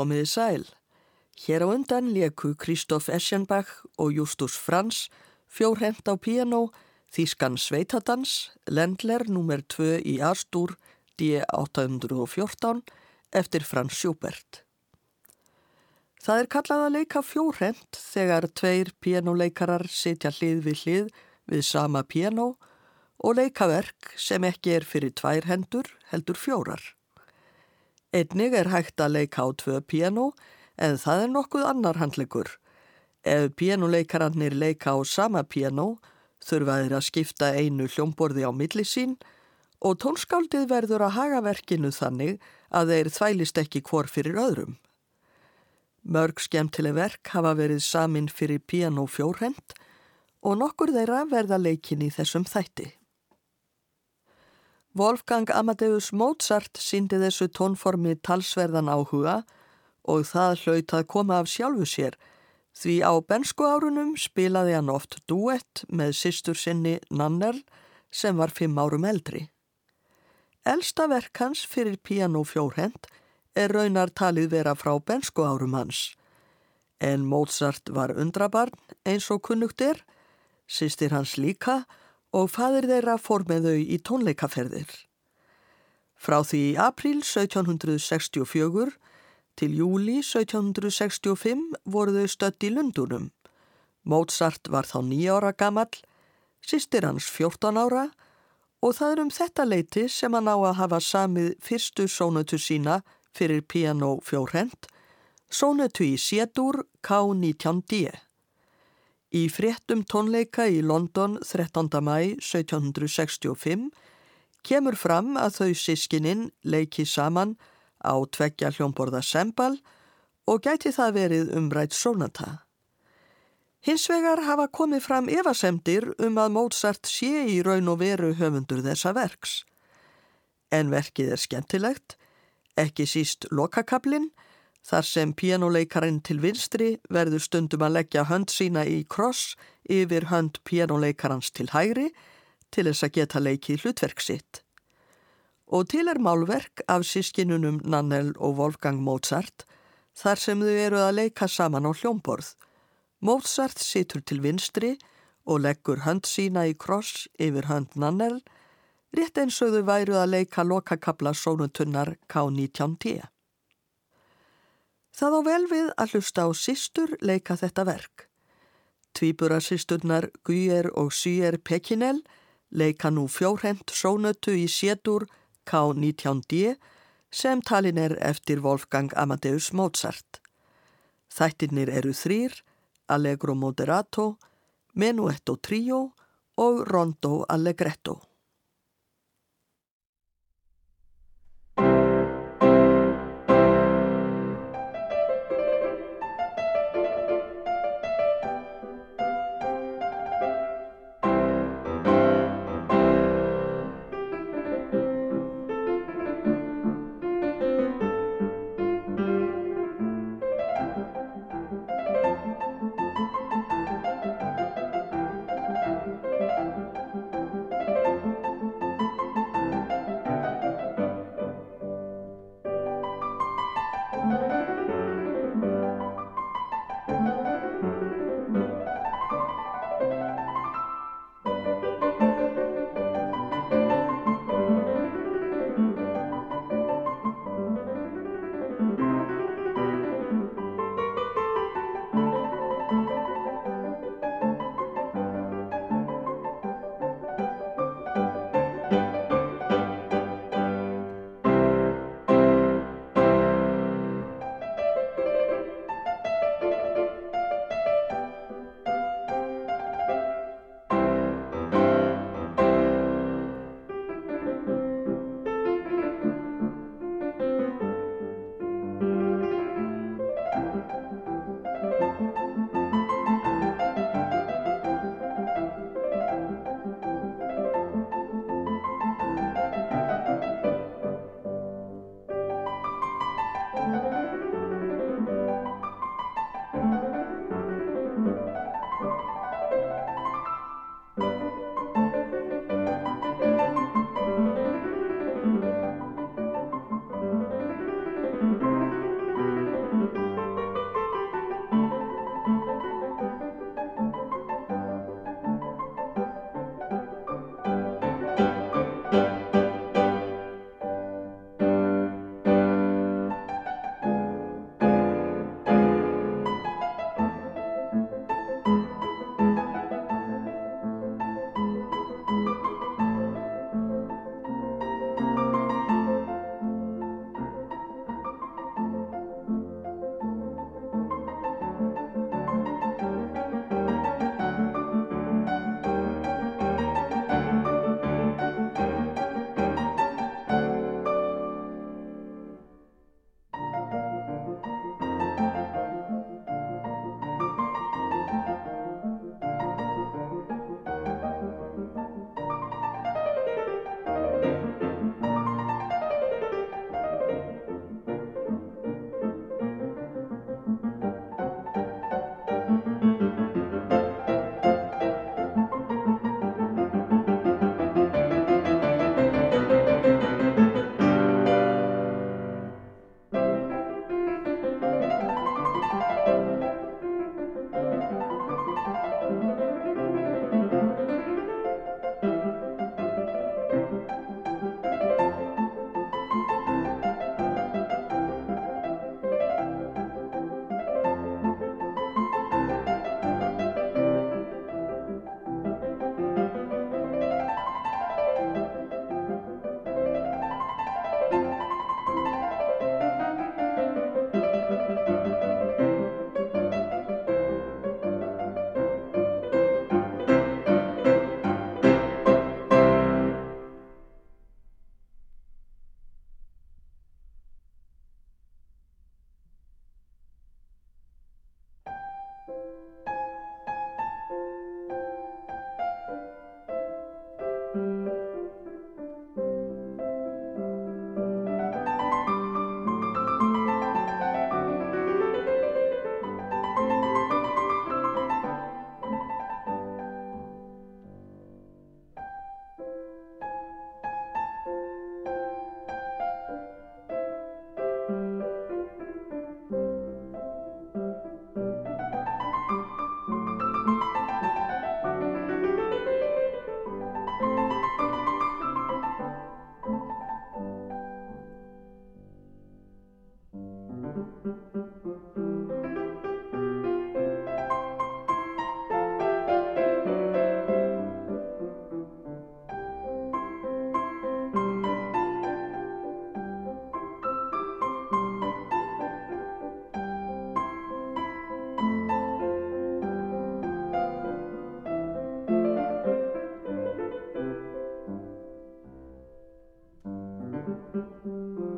Komiði sæl. Hér á undan leku Kristóf Eschenbach og Justus Frans fjórhend á piano, Þískan Sveitadans, Lendler nr. 2 í Astúr, D814, eftir Frans Schubert. Það er kallað að leika fjórhend þegar tveir pianoleikarar sitja hlið við hlið við sama piano og leika verk sem ekki er fyrir tvær hendur heldur fjórar. Einnig er hægt að leika á tvö piano en það er nokkuð annar handlegur. Ef pianoleikarannir leika á sama piano þurfa þeir að skipta einu hljómborði á milli sín og tónskáldið verður að haga verkinu þannig að þeir þvælist ekki hvor fyrir öðrum. Mörg skemmtileg verk hafa verið samin fyrir piano fjórhend og nokkur þeirra verða leikin í þessum þætti. Wolfgang Amadeus Mozart síndi þessu tónformi talsverðan áhuga og það hlaut að koma af sjálfu sér því á bensku árunum spilaði hann oft duett með sýstur sinni Nannel sem var fimm árum eldri. Elsta verk hans fyrir piano fjórhend er raunar talið vera frá bensku árum hans. En Mozart var undrabarn eins og kunnugt er, sýstir hans líka og fadir þeirra fór með þau í tónleikaferðir. Frá því í april 1764 Til júli 1765 voru þau stött í Lundunum. Mozart var þá nýjára gammal, sýstir hans 14 ára og það er um þetta leiti sem hann á að hafa samið fyrstu sónötu sína fyrir piano fjórhend, sónötu í Sétur K19D. Í fréttum tónleika í London 13. mæ 1765 kemur fram að þau sískininn leiki saman á tveggja hljómborða sembal og gæti það verið umrætt sónata. Hins vegar hafa komið fram evasemdir um að Mozart sé í raun og veru höfundur þessa verks. En verkið er skemmtilegt, ekki síst lokakablin, þar sem pianoleikarin til vinstri verður stundum að leggja hönd sína í kross yfir hönd pianoleikarans til hægri til þess að geta leikið hlutverk sitt og til er málverk af sískinunum Nannel og Wolfgang Mozart þar sem þau eru að leika saman á hljómborð. Mozart situr til vinstri og leggur hönd sína í kross yfir hönd Nannel, rétt eins og þau væru að leika lokakabla sónutunnar K19T. Það á vel við að hlusta á sístur leika þetta verk. Tvíbura sísturnar Guyer og Syr Pekinel leika nú fjórhend sónutu í sétur K19D sem talin er eftir Wolfgang Amadeus Mozart. Þættirnir eru þrýr, Allegro Moderato, Menuetto Trio og Rondo Allegretto. Música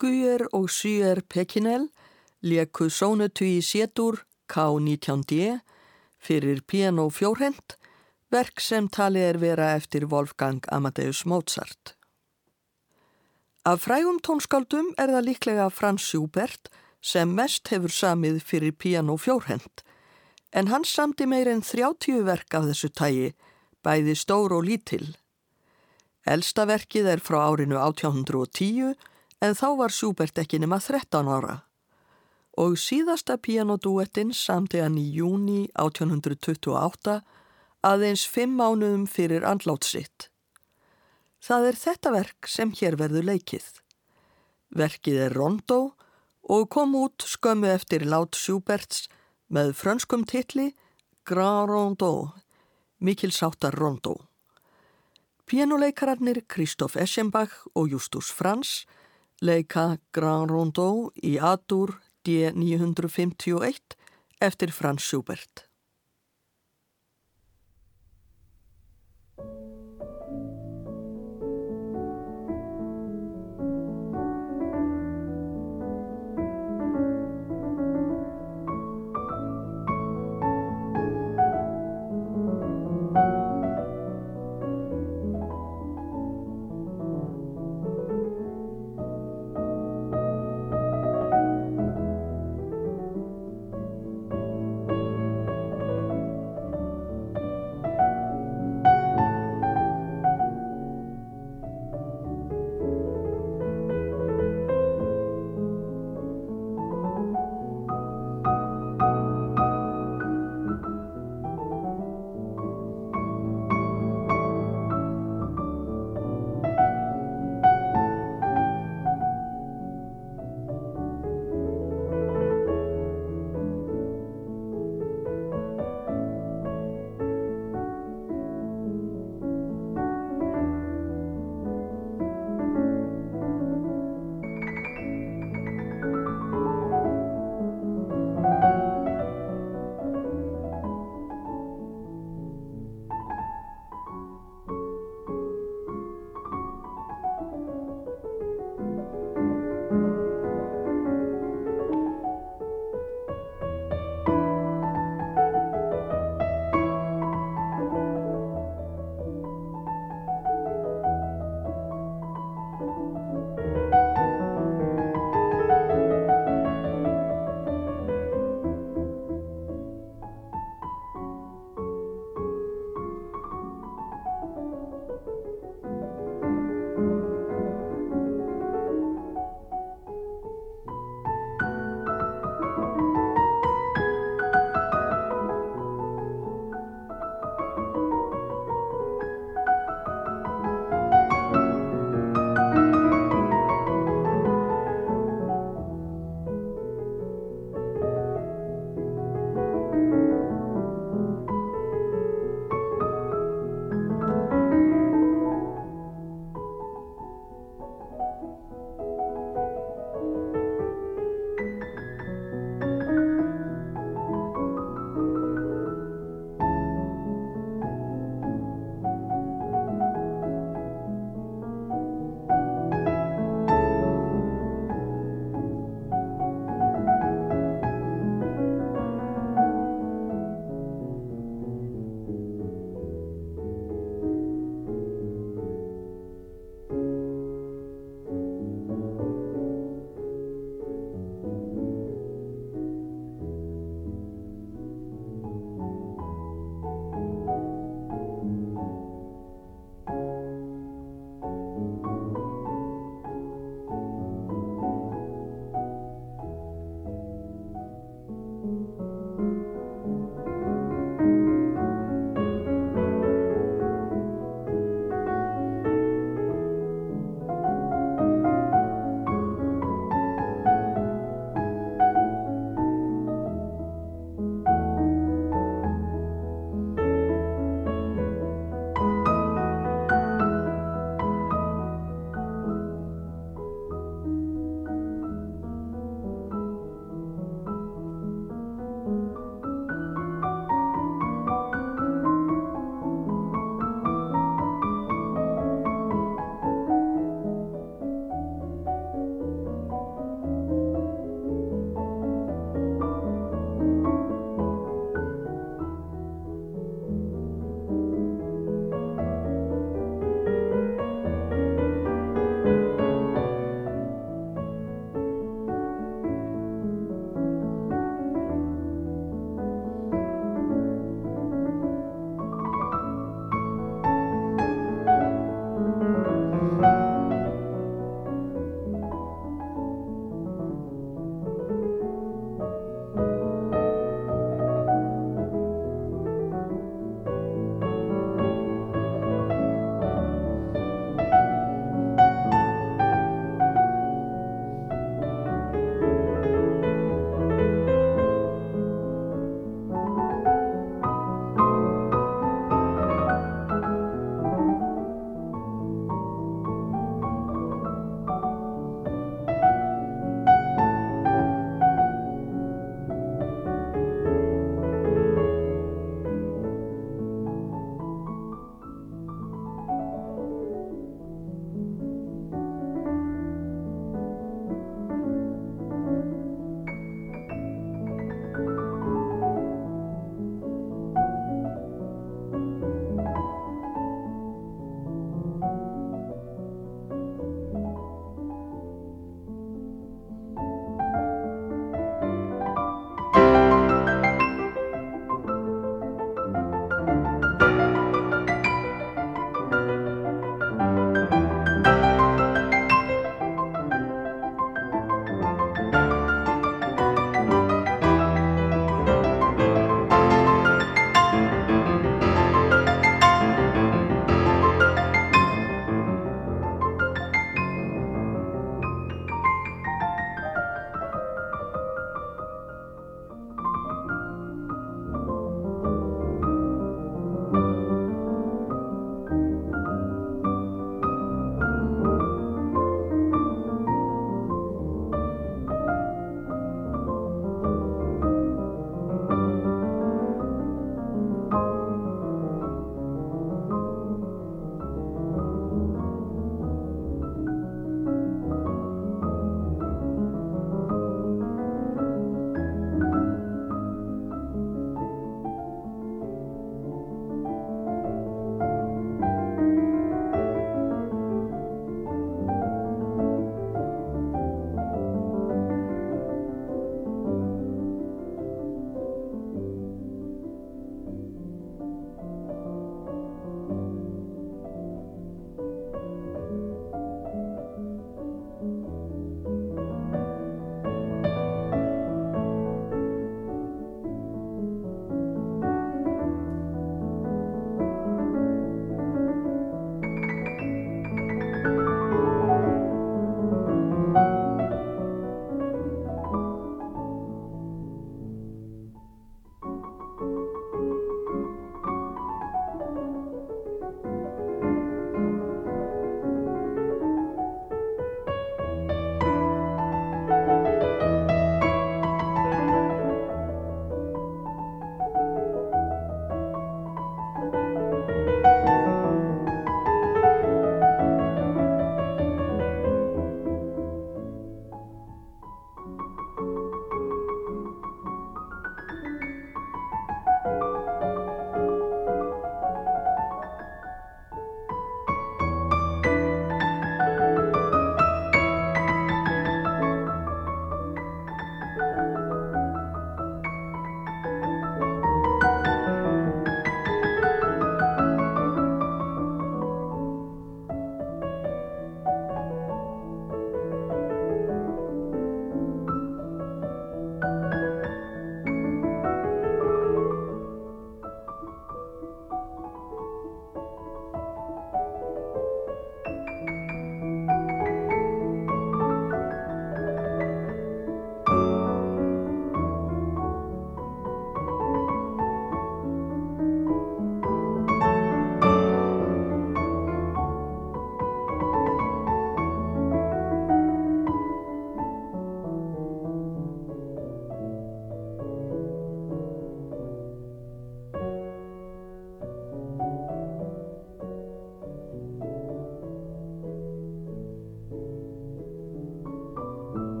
Guyer og Syr Pekinel leku sónutu í sétur K19D fyrir piano fjórhend, verk sem tali er vera eftir Wolfgang Amadeus Mozart. Af frægum tónskáldum er það líklega Franz Schubert sem mest hefur samið fyrir piano fjórhend, en hann samti meir en 30 verk af þessu tægi, bæði stór og lítill. Elsta verkið er frá árinu 1810 en þá var Schubert ekki nema 13 ára. Og síðasta pianodúettinn samti hann í júni 1828 aðeins fimm mánuðum fyrir andlátt sitt. Það er þetta verk sem hér verður leikið. Verkið er Rondo og kom út skömmu eftir lát Schuberts með frönskum titli Grand Rondo, Mikil Sáttar Rondo. Pianoleikararnir Kristóf Eschenbach og Justus Frans leika Grand Rondo í Adur D951 eftir Frans Schubert.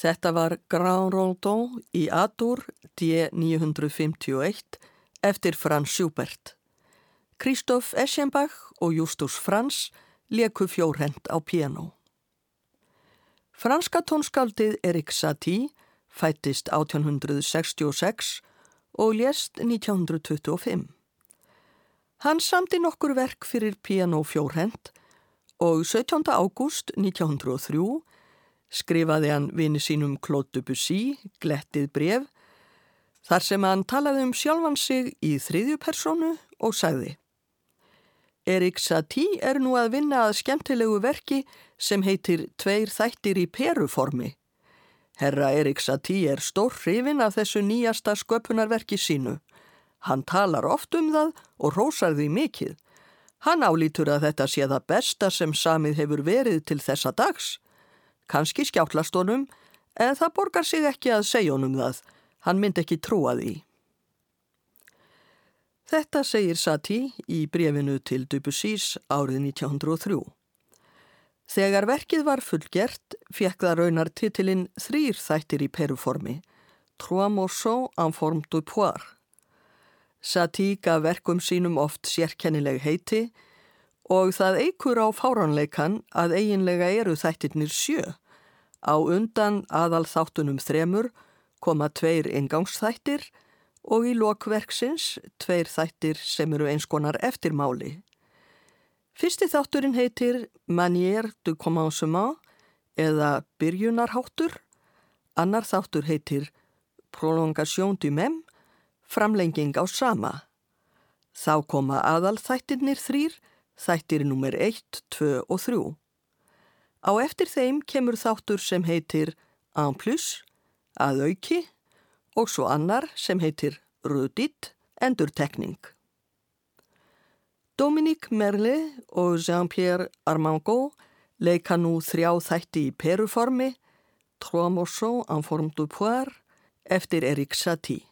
Þetta var Grand Rondon í Adur D951 eftir Franz Schubert. Kristóf Eschenbach og Justus Frans leku fjórhend á piano. Franska tónskaldið Erik Satie fættist 1866 og lést 1925. Hann samti nokkur verk fyrir piano fjórhend og 17. ágúst 1903 skrifaði hann vini sínum Claude Debussy, Glettið bref, þar sem hann talaði um sjálfan sig í þriðju personu og sagði Erik Satie er nú að vinna að skemmtilegu verki sem heitir Tveir þættir í peruformi. Herra Erik Satie er stór hrifin af þessu nýjasta sköpunarverki sínu. Hann talar oft um það og rósar því mikið. Hann álítur að þetta sé það besta sem samið hefur verið til þessa dags kannski skjáttlast honum, en það borgar sig ekki að segja honum það. Hann myndi ekki trúa því. Þetta segir Sati í brefinu til Debussys árið 1903. Þegar verkið var fullgert, fekk það raunar titilinn þrýr þættir í peruformi, Trois morceaux en forme de poire. Sati gaf verkum sínum oft sérkennileg heiti og það eikur á fáránleikan að eiginlega eru þættirnir sjö. Á undan aðal þáttunum þremur koma tveir ingangsþættir og í lokverksins tveir þættir sem eru einskonar eftirmáli. Fyrsti þátturinn heitir Manière du commencement eða Byrjunarháttur, annar þáttur heitir Prolongation du même, framlenging á sama. Þá koma aðal þættirnir þrýr, þættir nummer 1, 2 og 3. Á eftir þeim kemur þáttur sem heitir En plus, að auki og svo annar sem heitir Rudit, endurtekning. Dominique Merle og Jean-Pierre Armango leika nú þrjá þætti í peruformi, Trois morceaux en forme de poire, eftir Erik Satie.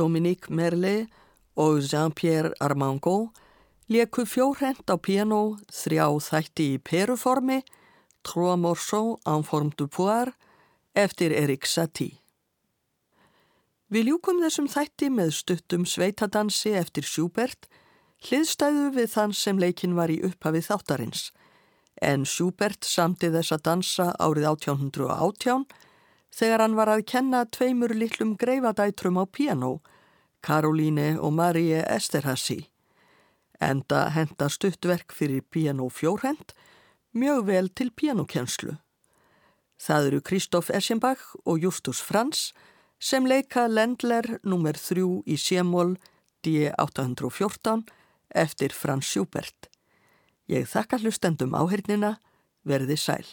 Dominique Merle og Jean-Pierre Armango leku fjórhend á piano þrjá þætti í peruformi, Trois morceaux en forme du poire, eftir Erik Satie. Við ljúkum þessum þætti með stuttum sveitadansi eftir Schubert, hliðstæðu við þann sem leikin var í upphafið þáttarins. En Schubert samti þessa dansa árið 1818 þegar hann var að kenna tveimur litlum greifadætrum á piano, Karolíne og Marie Esterhazy. Enda henda stuttverk fyrir piano fjórhend, mjög vel til pianokenslu. Það eru Kristóf Eschenbach og Justus Frans sem leika Lendler nr. 3 í Sémól D814 eftir Frans Schubert. Ég þakka hlustendum áhernina, verði sæl.